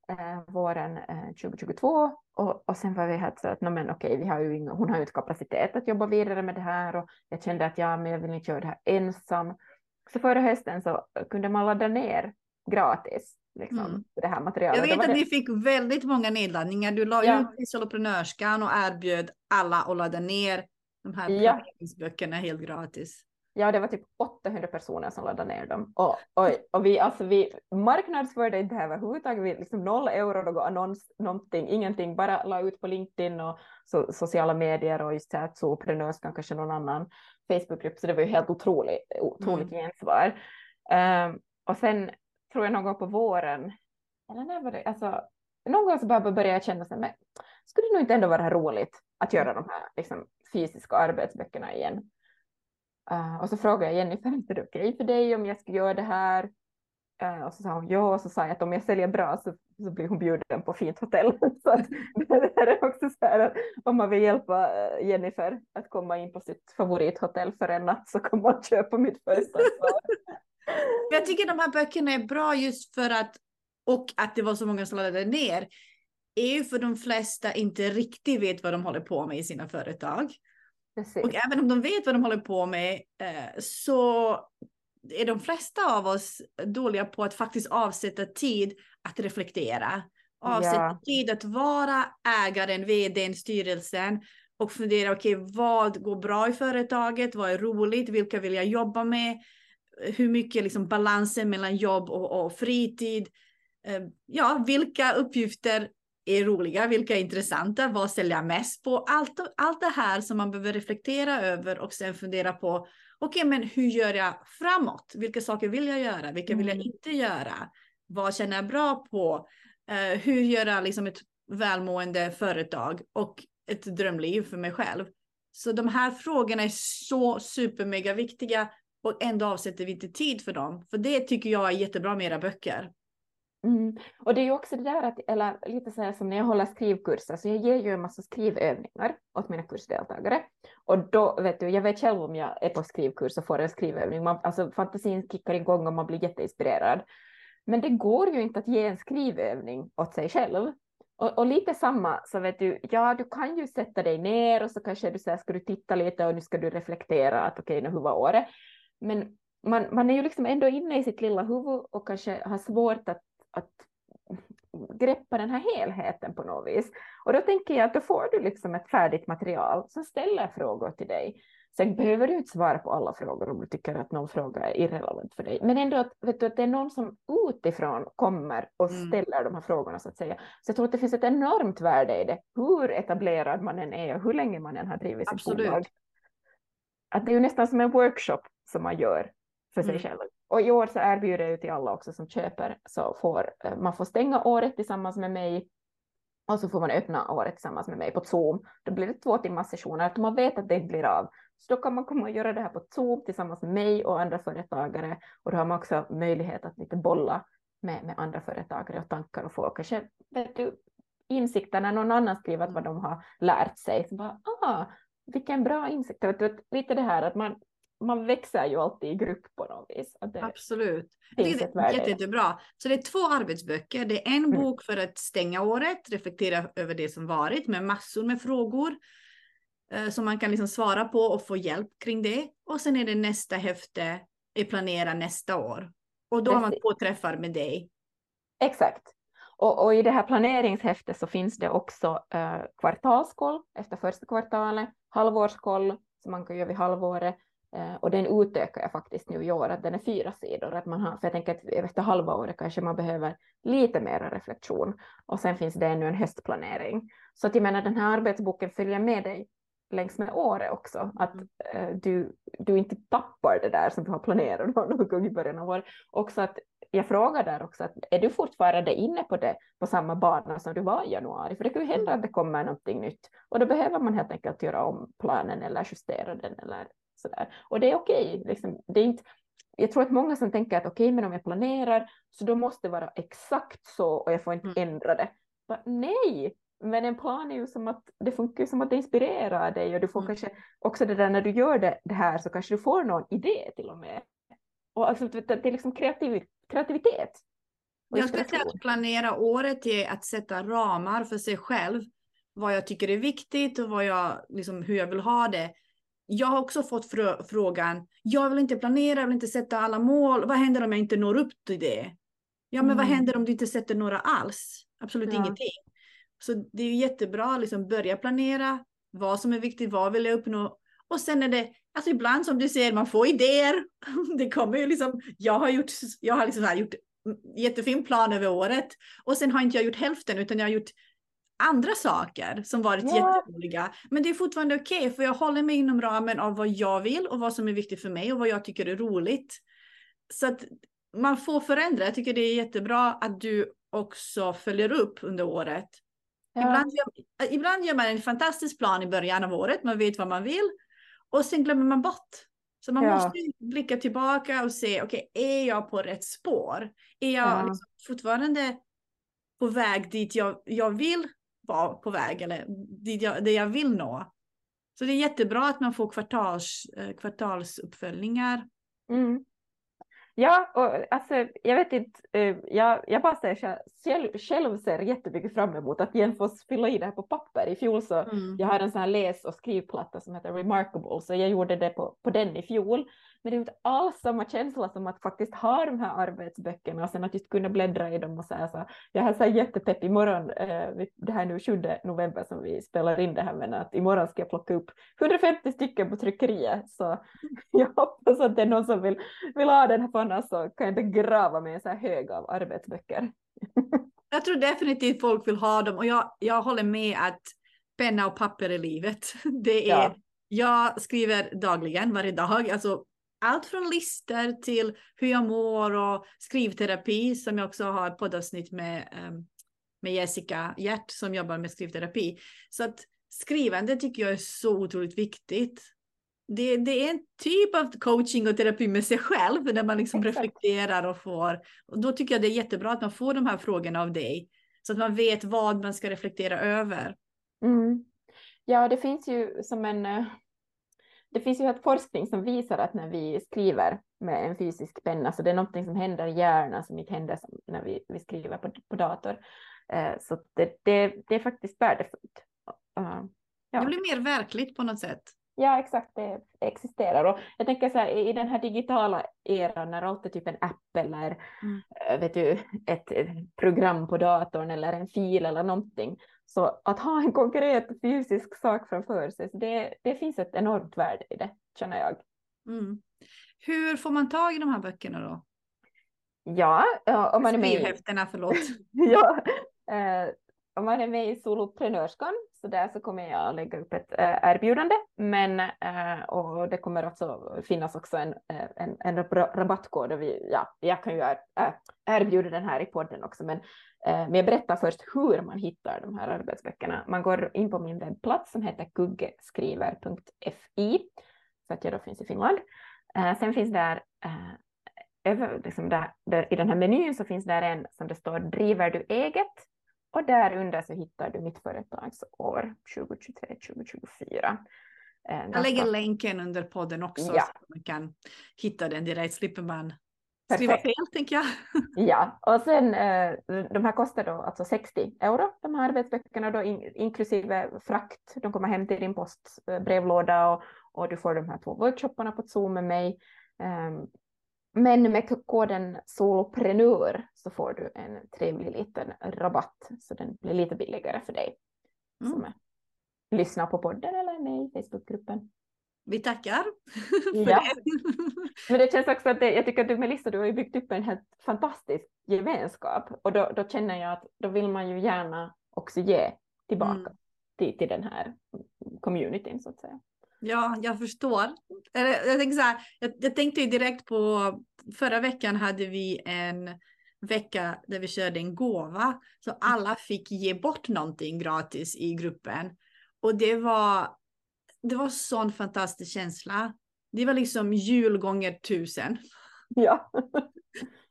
eh, våren eh, 2022 och, och sen var vi helt så att no, men okej, vi har ju inga, hon har ju inte kapacitet att jobba vidare med det här och jag kände att ja, men jag vill inte göra det här ensam. Så förra hösten så kunde man ladda ner gratis liksom, mm. det här materialet. Jag vet att det... ni fick väldigt många nedladdningar. Du la ja. ut soloprenörskan och erbjöd alla att ladda ner de här ja. böckerna helt gratis. Ja, det var typ 800 personer som laddade ner dem. Och, och, och vi, alltså vi marknadsförde inte det här överhuvudtaget. Vi liksom noll euro, någon annons, någonting, ingenting. Bara la ut på LinkedIn och so, sociala medier och just så här Solprenörskan, kanske någon annan Facebookgrupp. Så det var ju helt otroligt, otroligt mm. gensvar. Um, och sen tror jag någon gång på våren, eller när var det, alltså någon gång så började jag känna sig, men skulle det nog inte ändå vara roligt att göra de här liksom, fysiska arbetsböckerna igen? Uh, och så frågade jag Jennifer, är det okej okay för dig om jag ska göra det här? Uh, och så sa hon ja, och så sa jag att om jag säljer bra så, så blir hon bjuden på fint hotell. (laughs) så att, (laughs) det här är också så här att om man vill hjälpa eh, Jennifer att komma in på sitt favorithotell för en natt så kan man köpa mitt första. (laughs) jag tycker de här böckerna är bra just för att, och att det var så många som laddade ner. är ju för de flesta inte riktigt vet vad de håller på med i sina företag. Precis. Och även om de vet vad de håller på med eh, så är de flesta av oss dåliga på att faktiskt avsätta tid att reflektera. Avsätta Ja. tid att vara ägaren, vdn, styrelsen och fundera, okej, vad går bra i företaget? Vad är roligt? Vilka vill jag jobba med? Hur mycket liksom balansen mellan jobb och, och fritid? Eh, ja, vilka uppgifter är roliga? Vilka är intressanta? Vad ställer jag mest på? Allt, allt det här som man behöver reflektera över och sen fundera på. Okej, men hur gör jag framåt? Vilka saker vill jag göra? Vilka vill jag Mm. inte göra? Vad känner jag bra på? Eh, hur gör jag liksom ett välmående företag och ett drömliv för mig själv? Så de här frågorna är så supermega viktiga och ändå avsätter vi inte tid för dem. För det tycker jag är jättebra med era böcker. Mm. Och det är ju också det där att, eller lite så här som när jag håller skrivkurser, så jag ger ju en massa skrivövningar åt mina kursdeltagare. Och då, vet du, jag vet själv om jag är på skrivkurs och får en skrivövning, man, alltså fantasin kickar igång och man blir jätteinspirerad. Men det går ju inte att ge en skrivövning åt sig själv. Och, och lite samma, så vet du, ja du kan ju sätta dig ner och så kanske du säger, ska du titta lite och nu ska du reflektera att okej, okay, hur var året? Men man, man är ju liksom ändå inne i sitt lilla huvud och kanske har svårt att att greppa den här helheten på något vis. Och då tänker jag att då får du liksom ett färdigt material som ställer frågor till dig. Sen behöver du inte svara på alla frågor om du tycker att någon fråga är irrelevant för dig. Men ändå att, vet du, att det är någon som utifrån kommer och Mm. ställer de här frågorna så att säga. Så jag tror att det finns ett enormt värde i det, hur etablerad man än är och hur länge man än har drivit sitt Absolut. bolag. Att det är ju nästan som en workshop som man gör för sig Mm. själv. Och i år så erbjuder jag ju till alla också som köper så får eh, man får stänga året tillsammans med mig och så får man öppna året tillsammans med mig på Zoom. Då blir det två timmars sessioner, att man vet att det inte blir av. Så då kan man komma och göra det här på Zoom tillsammans med mig och andra företagare och då har man också möjlighet att lite bolla med, med andra företagare och tankar och få kanske vet du, insikter när någon annan skriver vad de har lärt sig. Så bara, ah, vilken bra insikt. Vet du, lite det här att man, man växer ju alltid i grupp på något vis. Absolut. Det är jätte, jättebra. Så det är två arbetsböcker. Det är en Mm. bok för att stänga året, reflektera över det som varit med massor med frågor eh, som man kan liksom svara på och få hjälp kring det. Och sen är det nästa häfte, är planera nästa år. Och då har man Precis. två träffar med dig. Exakt. Och, och i det här planeringshäftet så finns det också eh, kvartalskoll efter första kvartalet, halvårskoll som man kan göra vid halvåret och den utökar jag faktiskt nu i år, att den är fyra sidor. Att man har, för jag tänker att efter halva året kanske man behöver lite mer reflektion och sen finns det ännu en höstplanering. Så att jag menar den här arbetsboken följer med dig längs med året också, att Mm. eh, du, du inte tappar det där som du har planerat (laughs) någon gång i början av året. Också att jag frågar där också, att är du fortfarande inne på det på samma bana som du var i januari? För det kan ju hända att det kommer någonting nytt och då behöver man helt enkelt göra om planen eller justera den eller sådär. Och det är okej, liksom, det är inte jag tror att många som tänker att okej, men om jag planerar så då måste det vara exakt så och jag får inte Mm. ändra det. Bara, nej, men en plan är ju som att det funkar som att det inspirerar dig och du får Mm. kanske också det där när du gör det, det här så kanske du får någon idé till och med. Och alltså, det är liksom kreativ, kreativitet. Och Jag skulle säga att planera året är att sätta ramar för sig själv. Vad jag tycker är viktigt och vad jag, liksom, hur jag vill ha det. Jag har också fått frågan, jag vill inte planera, jag vill inte sätta alla mål. Vad händer om jag inte når upp till det? Ja, men vad Mm. händer om du inte sätter några alls? Absolut Ja. ingenting. Så det är jättebra att liksom börja planera vad som är viktigt, vad vill jag uppnå? Och sen är det, alltså ibland som du säger, man får idéer. (laughs) Det kommer ju liksom, jag har gjort, jag har liksom här gjort jättefin plan över året och sen har inte jag gjort hälften utan jag har gjort andra saker som varit Ja. jätteroliga. Men det är fortfarande okej för jag håller mig inom ramen av vad jag vill och vad som är viktigt för mig och vad jag tycker är roligt. Så att man får förändra. Jag tycker det är jättebra att du också följer upp under året. Ja. Ibland, gör, ibland gör man en fantastisk plan i början av året, man vet vad man vill och sen glömmer man bort. Så man Ja. måste blicka tillbaka och se, okej, är jag på rätt spår? Är jag Ja. liksom fortfarande på väg dit jag, jag vill vara på väg eller dit jag, det jag vill nå? Så det är jättebra att man får kvartals, eh, kvartalsuppföljningar. Mm. Ja, och alltså, jag vet inte, eh, jag, jag bara säger själv, själv ser jättemycket fram emot att igen få fylla i det här på papper. I fjol så mm. jag har en sån här läs och skrivplatta som heter Remarkable, så jag gjorde det på, på den i fjol. Men det är inte alls samma känsla som att faktiskt ha de här arbetsböckerna och sen att just kunna bläddra i dem och här. Så jag har så här jättepepp imorgon, eh, det här är nu 7 november som vi spelar in det här, men att imorgon ska jag plocka upp 150 stycken på tryckeriet. Så (laughs) jag hoppas att det är någon som vill, vill ha den här för annars så kan jag inte grava med en så här hög av arbetsböcker. (laughs) jag tror definitivt folk vill ha dem och jag, jag håller med att penna och papper i livet. (laughs) Det är, ja. Jag skriver dagligen, varje dag, alltså allt från listor till hur jag mår och skrivterapi som jag också har poddavsnitt med, ehm, med Jessica Hjärt som jobbar med skrivterapi. Så att skrivande tycker jag är så otroligt viktigt. Det, det är en typ av coaching och terapi med sig själv när man liksom reflekterar och får. Och då tycker jag det är jättebra att man får de här frågorna av dig så att man vet vad man ska reflektera över. Mm. Ja, det finns ju som en eh, det finns ju forskning som visar att när vi skriver med en fysisk penna så det är någonting som händer i hjärnan som inte händer när vi, vi skriver på, på dator. Eh, så det, det, det, är faktiskt värdefullt. Uh, ja. Det blir mer verkligt på något sätt. Ja, exakt, det existerar. Och jag tänker så här, i den här digitala eran när allt är typ en app eller mm. Eh, vet du, ett, ett program på datorn eller en fil eller någonting så att ha en konkret fysisk sak framför sig, det, det finns ett enormt värde i det, känner jag. Mm. Hur får man tag i de här böckerna då? Ja, om man är med i... förlåt. (laughs) ja, eh, om man är med i Soloprenörskan, så där så kommer jag lägga upp ett äh, erbjudande, men äh, och det kommer också finnas också en, eh, en, en rabattkod och vi, ja, jag kan ju er, äh, erbjuda den här i podden också, men men jag berättar först hur man hittar de här arbetsböckerna. Man går in på min webbplats som heter kuggeskriver.fi, så att jag då finns i Finland. Sen finns där, över, liksom där, där, i den här menyn så finns där en som det står driver du eget och där under så hittar du mitt företagsår 2023-2024. Jag lägger länken under podden också ja. så man kan hitta den direkt, slipper man Skriva fel tänker jag. (laughs) Ja, och sen eh, de här kostar då alltså 60 euro, de här arbetsböckerna då in, inklusive frakt. De kommer hem till din postbrevlåda och, och du får de här två workshopparna på Zoom med mig. Men med koden soloprenör så får du en trevlig liten rabatt så den blir lite billigare för dig mm. som är, lyssnar på podden eller med i Facebookgruppen. Vi tackar. ja. (laughs) Men det känns också att det, jag tycker att du Melissa, du har ju byggt upp en helt fantastisk gemenskap och då, då känner jag att då vill man ju gärna också ge tillbaka mm. till, till den här communityn så att säga. Ja, jag förstår. Jag, tänkte så här, jag, jag tänkte direkt på förra veckan hade vi en vecka där vi körde en gåva så alla fick ge bort någonting gratis i gruppen. Och det var det var sån fantastisk känsla. Det var liksom jul gånger tusen. Ja.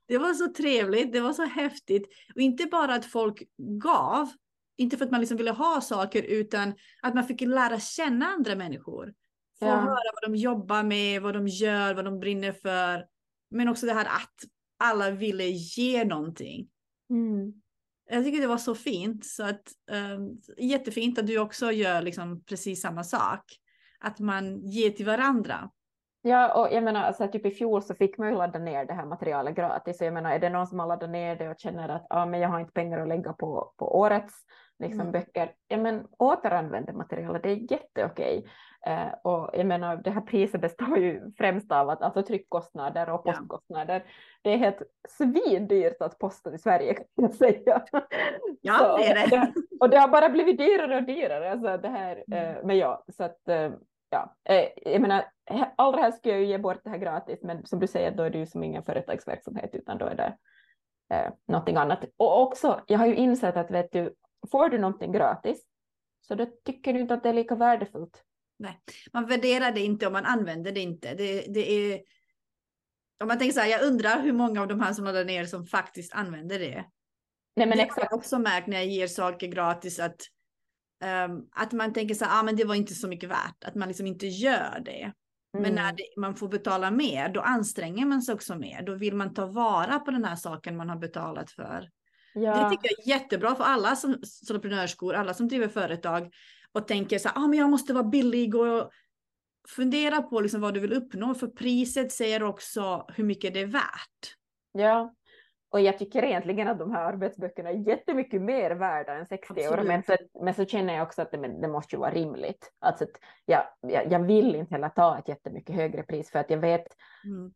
Det var så trevligt, det var så häftigt. Och inte bara att folk gav, inte för att man liksom ville ha saker, utan att man fick lära känna andra människor. Få ja. höra vad de jobbar med, vad de gör, vad de brinner för. Men också det här att alla ville ge någonting. Mm. Jag tycker det var så fint. Så att, um, jättefint att du också gör liksom precis samma sak att man ger till varandra. Ja, och jag menar, alltså, typ i fjol så fick man ju ladda ner det här materialet gratis. Så jag menar, är det någon som har laddat ner det och känner att ah, men jag har inte pengar att lägga på, på årets liksom, mm. böcker, ja men återanvänd materialet, det är jätteokej. Eh, och jag menar, det här priset består ju främst av att alltså tryckkostnader och postkostnader. Ja. Det är helt svindyrt att posta till Sverige (laughs) kan jag säga. Ja, så, det är det. Och det har bara blivit dyrare och dyrare, alltså det här mm. eh, med ja, så att eh, ja, eh, jag menar, allra helst skulle jag ju ge bort det här gratis, men som du säger, då är det ju som ingen företagsverksamhet, utan då är det eh, någonting annat. Och också, jag har ju insett att vet du, får du någonting gratis, så då tycker du inte att det är lika värdefullt. Nej, man värderar det inte om man använder det inte. Det, det är... Om man tänker så här, jag undrar hur många av de här som laddar ner som faktiskt använder det. Nej, men det exakt. har jag också märkt när jag ger saker gratis att Um, att man tänker så här, ah, men det var inte så mycket värt, att man liksom inte gör det. Men när Mm. det, man får betala mer, då anstränger man sig också mer. Då vill man ta vara på den här saken man har betalat för. Det Ja, tycker jag är jättebra för alla som soloprenörskor, alla som driver företag och tänker så här, ah, men jag måste vara billig och fundera på liksom vad du vill uppnå. För priset säger också hur mycket det är värt. ja. Och jag tycker egentligen att de här arbetsböckerna är jättemycket mer värda än 60 euro. Men Absolut. så, men så känner jag också att det, det måste ju vara rimligt. Alltså att jag, jag, jag vill inte heller ta ett jättemycket högre pris för att jag vet Mm.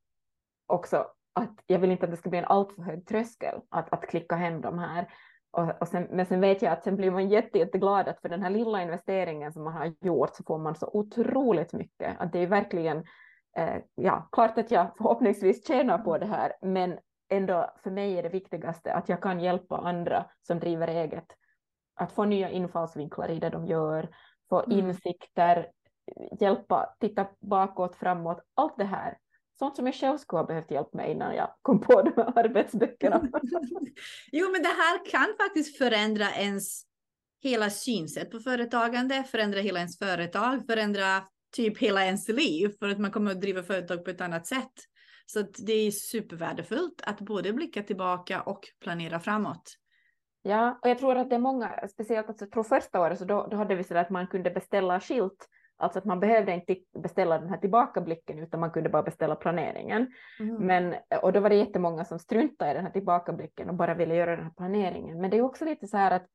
också att jag vill inte att det ska bli en alltför hög tröskel att, att klicka hem de här. Och, och sen, men sen vet jag att sen blir man jätte, jätteglad att för den här lilla investeringen som man har gjort så får man så otroligt mycket. Att det är verkligen, eh, ja, klart att jag förhoppningsvis tjänar på det här, men ändå för mig är det viktigaste att jag kan hjälpa andra som driver eget att få nya infallsvinklar i det de gör, få Mm. insikter, hjälpa, titta bakåt, framåt, allt det här. Sånt som jag själv skulle ha behövt hjälp med innan jag kom på de här arbetsböckerna. (laughs) jo, men det här kan faktiskt förändra ens hela synsätt på företagande, förändra hela ens företag, förändra typ hela ens liv för att man kommer att driva företag på ett annat sätt. Så det är supervärdefullt att både blicka tillbaka och planera framåt. Ja, och jag tror att det är många, speciellt alltså, jag tror första året så då, då hade vi så att man kunde beställa skilt, alltså att man behövde inte beställa den här tillbakablicken utan man kunde bara beställa planeringen. Mm. Men, och då var det jättemånga som struntade i den här tillbakablicken och bara ville göra den här planeringen. Men det är också lite så här att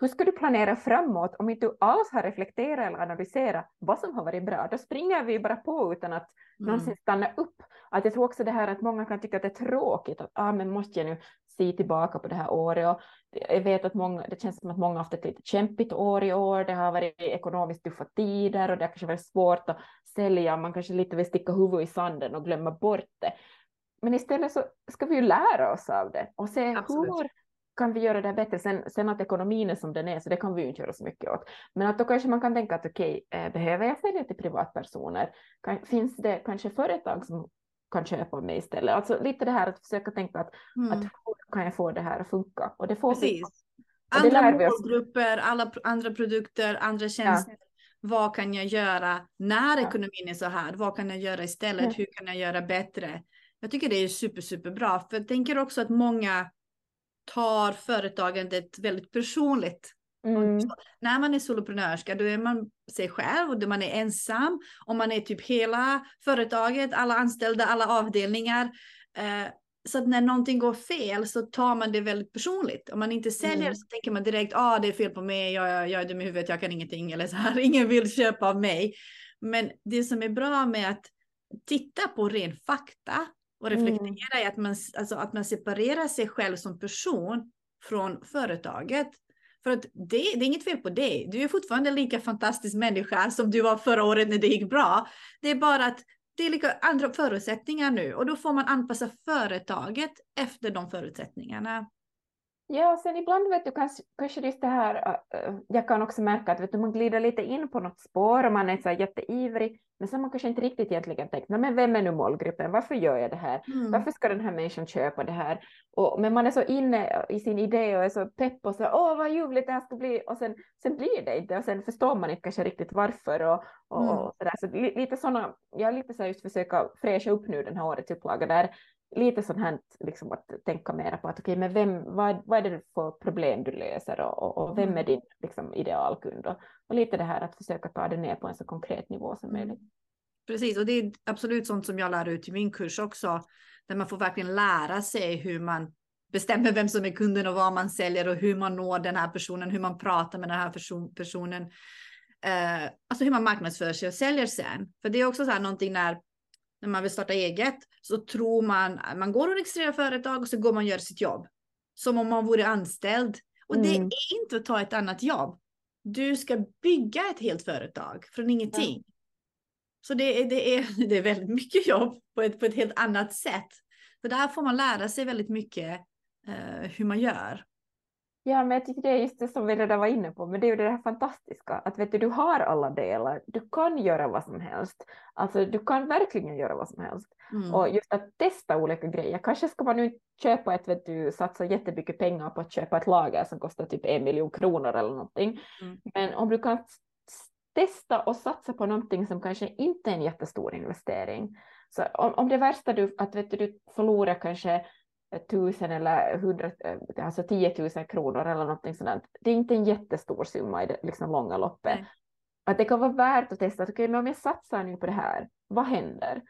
hur ska du planera framåt om inte du alls har reflekterat eller analyserat vad som har varit bra? Då springer vi bara på utan att någonsin stanna upp. Att jag tror också det här att många kan tycka att det är tråkigt att ah, men måste jag nu se tillbaka på det här året. Och jag vet att många, det känns som att många har haft ett lite kämpigt år i år. Det har varit ekonomiskt tuffa tider och det har kanske varit svårt att sälja. Man kanske lite vill sticka huvudet i sanden och glömma bort det. Men istället så ska vi ju lära oss av det och se Absolut. hur kan vi göra det bättre. Sen, sen att ekonomin är som den är, så det kan vi ju inte göra så mycket åt. Men att då kanske man kan tänka att okej, eh, behöver jag sälja till privatpersoner? Kan, finns det kanske företag som kan köpa av mig istället? Alltså lite det här att försöka tänka att, Mm. att hur kan jag få det här att funka? Och det får. Precis. Och Andra målgrupper, alla andra produkter, andra tjänster. Vad kan jag göra när Ja. ekonomin är så här? Vad kan jag göra istället? Ja. Hur kan jag göra bättre? Jag tycker det är super, super bra. För jag tänker också att många tar företagandet väldigt personligt. Mm. När man är soloprenörska, då är man sig själv och då man är ensam. Och man är typ hela företaget, alla anställda, alla avdelningar. Eh, så att när någonting går fel så tar man det väldigt personligt. Om man inte säljer Mm. så tänker man direkt, ah det är fel på mig, jag, jag, jag är dum i huvudet, jag kan ingenting eller så här, (laughs) ingen vill köpa av mig. Men det som är bra med att titta på ren fakta och Mm. reflektera är att man, alltså att man separerar sig själv som person från företaget. För att det, det är inget fel på dig. Du är fortfarande lika fantastisk människa som du var förra året när det gick bra. Det är bara att det är lika andra förutsättningar nu och då får man anpassa företaget efter de förutsättningarna. Ja, sen ibland vet du kanske, kanske just det här, äh, jag kan också märka att vet du, man glider lite in på något spår och man är så här jätteivrig, men så har man kanske inte riktigt egentligen tänkt, "Nej, men vem är nu målgruppen, varför gör jag det här, Mm. varför ska den här människan köpa det här? Och, men man är så inne i sin idé och är så pepp och så, åh vad ljuvligt det här ska bli, och sen, sen blir det inte, och sen förstår man inte kanske riktigt varför och, och, Mm. och så. Så li, lite sådana, jag lite så här just försöka fräscha upp nu den här årets upplaga där, lite sånt här liksom att tänka mera på att okej, men vem, vad, vad är det för problem du löser och, och, och vem Mm. är din liksom, idealkund och, och lite det här att försöka ta det ner på en så konkret nivå som Mm. möjligt. Precis, och det är absolut sånt som jag lär ut i min kurs också. Där man får verkligen lära sig hur man bestämmer vem som är kunden och vad man säljer och hur man når den här personen, hur man pratar med den här person, personen. Eh, alltså hur man marknadsför sig och säljer sen. För det är också så här någonting när, när man vill starta eget så tror man, man går och registrerar företag och så går man och gör sitt jobb. Som om man vore anställd. Och det Mm. är inte att ta ett annat jobb. Du ska bygga ett helt företag från ingenting. Så det är, det, är, (laughs) det är väldigt mycket jobb på ett, på ett helt annat sätt. Så där får man lära sig väldigt mycket eh, hur man gör. Ja, men jag tycker det är just det som vi redan var inne på, men det är ju det här fantastiska, att vet du, du har alla delar, du kan göra vad som helst, alltså du kan verkligen göra vad som helst. Mm. Och just att testa olika grejer, kanske ska man nu köpa ett, vet du, satsa jättemycket pengar på att köpa ett lager som kostar typ en miljon kronor eller någonting, Mm. men om du kan testa och satsa på någonting som kanske inte är en jättestor investering. Så om, om det värsta du, att vet du, du förlorar kanske tusen eller hundra, alltså 10 000 kronor eller någonting sådant. Det är inte en jättestor summa i det liksom långa loppet. Nej. Att det kan vara värt att testa, okej, okay, om jag satsar nu på det här, vad händer?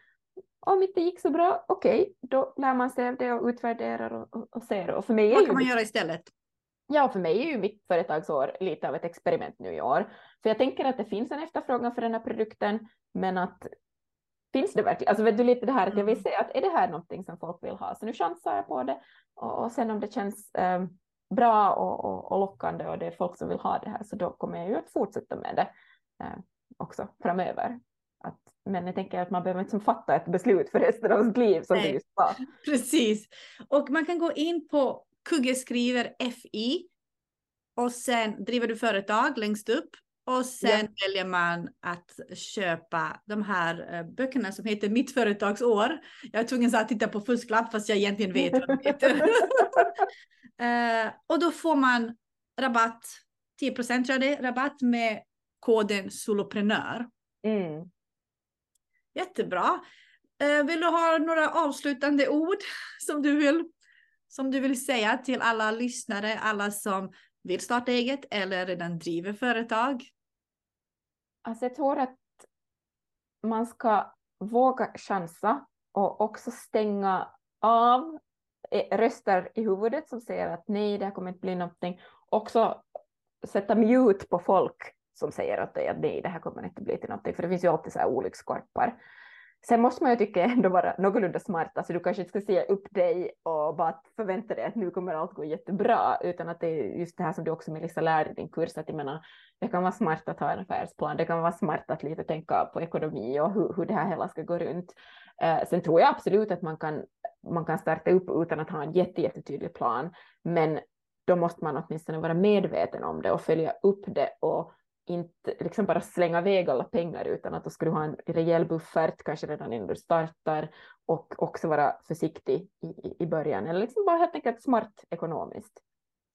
Om inte gick så bra, okej, okay, då lär man sig av det och utvärderar och, och, och ser. Och för mig vad kan man göra istället? Ja, för mig är ju mitt företagsår lite av ett experiment nu i år. För jag tänker att det finns en efterfrågan för den här produkten, men att finns det verkligen, alltså vet du lite det här att jag vill mm. se att är det här någonting som folk vill ha, så nu chansar jag på det och, och sen om det känns eh, bra och, och, och, lockande och det är folk som vill ha det här så då kommer jag ju att fortsätta med det eh, också framöver. Att, men jag tänker att man behöver inte fatta ett beslut för resten av sitt liv som Nej. du just sa. (laughs) Precis, och man kan gå in på Kugge skriver FI och sen driver du företag längst upp och sen yeah. väljer man att köpa de här uh, böckerna som heter Mitt företagsår. Jag är tvungen att titta på fusklapp fast jag egentligen vet vad de heter. uh, (laughs) och då får man rabatt, 10 procent tror jag det är, rabatt med koden soloprenör. Mm. Jättebra. Uh, vill du ha några avslutande ord som du vill, som du vill säga till alla lyssnare, alla som vill starta eget eller redan driver företag? Alltså jag tror att man ska våga chansa och också stänga av eh, röster i huvudet som säger att nej, det här kommer inte bli någonting. Också sätta mute på folk som säger att nej, det här kommer inte bli till någonting, för det finns ju alltid så här olyckskorpar. Sen måste man ju tycka ändå vara någorlunda smart, alltså du kanske inte ska säga upp dig och bara förvänta dig att nu kommer allt gå jättebra, utan att det är just det här som du också Melissa lärde i din kurs, att jag menar, det kan vara smart att ha en affärsplan, det kan vara smart att lite tänka på ekonomi och hur, hur det här hela ska gå runt. Eh, sen tror jag absolut att man kan, man kan starta upp utan att ha en jätte, jättetydlig plan, men då måste man åtminstone vara medveten om det och följa upp det och inte liksom bara slänga iväg alla pengar utan att då ska du ha en rejäl buffert kanske redan innan du startar och också vara försiktig i, i början eller liksom bara helt enkelt smart ekonomiskt.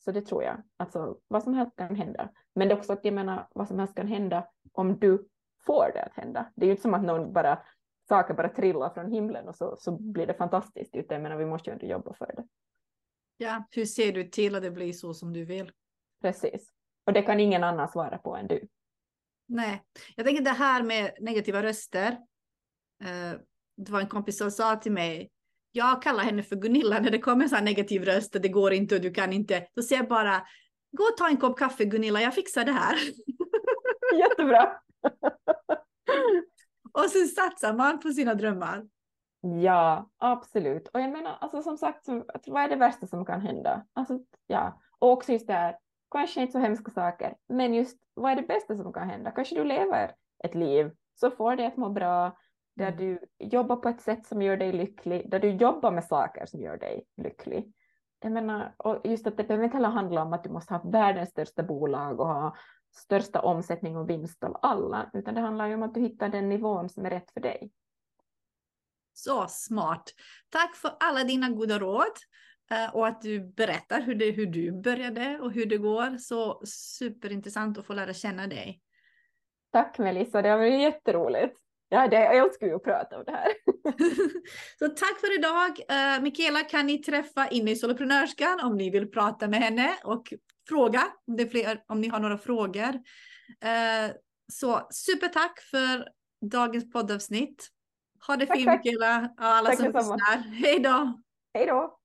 Så det tror jag, alltså vad som helst kan hända. Men det är också att jag menar vad som helst kan hända om du får det att hända. Det är ju inte som att någon bara saker bara trillar från himlen och så, så blir det fantastiskt utan jag menar vi måste ju ändå jobba för det. Ja, hur ser du till att det blir så som du vill? Precis. Och det kan ingen annan svara på än du. Nej, jag tänker det här med negativa röster. Eh, det var en kompis som sa till mig, jag kallar henne för Gunilla när det kommer sån här negativ röst det går inte och du kan inte. Då säger jag bara, gå och ta en kopp kaffe Gunilla, jag fixar det här. (laughs) Jättebra. (laughs) och sen satsar man på sina drömmar. Ja, absolut. Och jag menar, alltså som sagt, vad är det värsta som kan hända? Alltså, ja. Och också just det här, kanske inte så hemska saker, men just vad är det bästa som kan hända? Kanske du lever ett liv så får dig att må bra, där mm. du jobbar på ett sätt som gör dig lycklig, där du jobbar med saker som gör dig lycklig. Jag menar, och just att det behöver inte heller handla om att du måste ha världens största bolag och ha största omsättning och vinst av alla, utan det handlar ju om att du hittar den nivån som är rätt för dig. Så smart. Tack för alla dina goda råd. Eh, och att du berättar hur, det, hur du började och hur det går. Så superintressant att få lära känna dig. Tack Melissa, det har varit jätteroligt. Ja, det, jag älskar ju att prata om det här. (laughs) så tack för idag. Uh, Mikaela kan ni träffa inne i Soloprenörskan om ni vill prata med henne och fråga om, det fler, om ni har några frågor. Uh, så supertack för dagens poddavsnitt. Ha det tack, fint Mikaela och alla tack som lyssnar. Hej då! Hej då!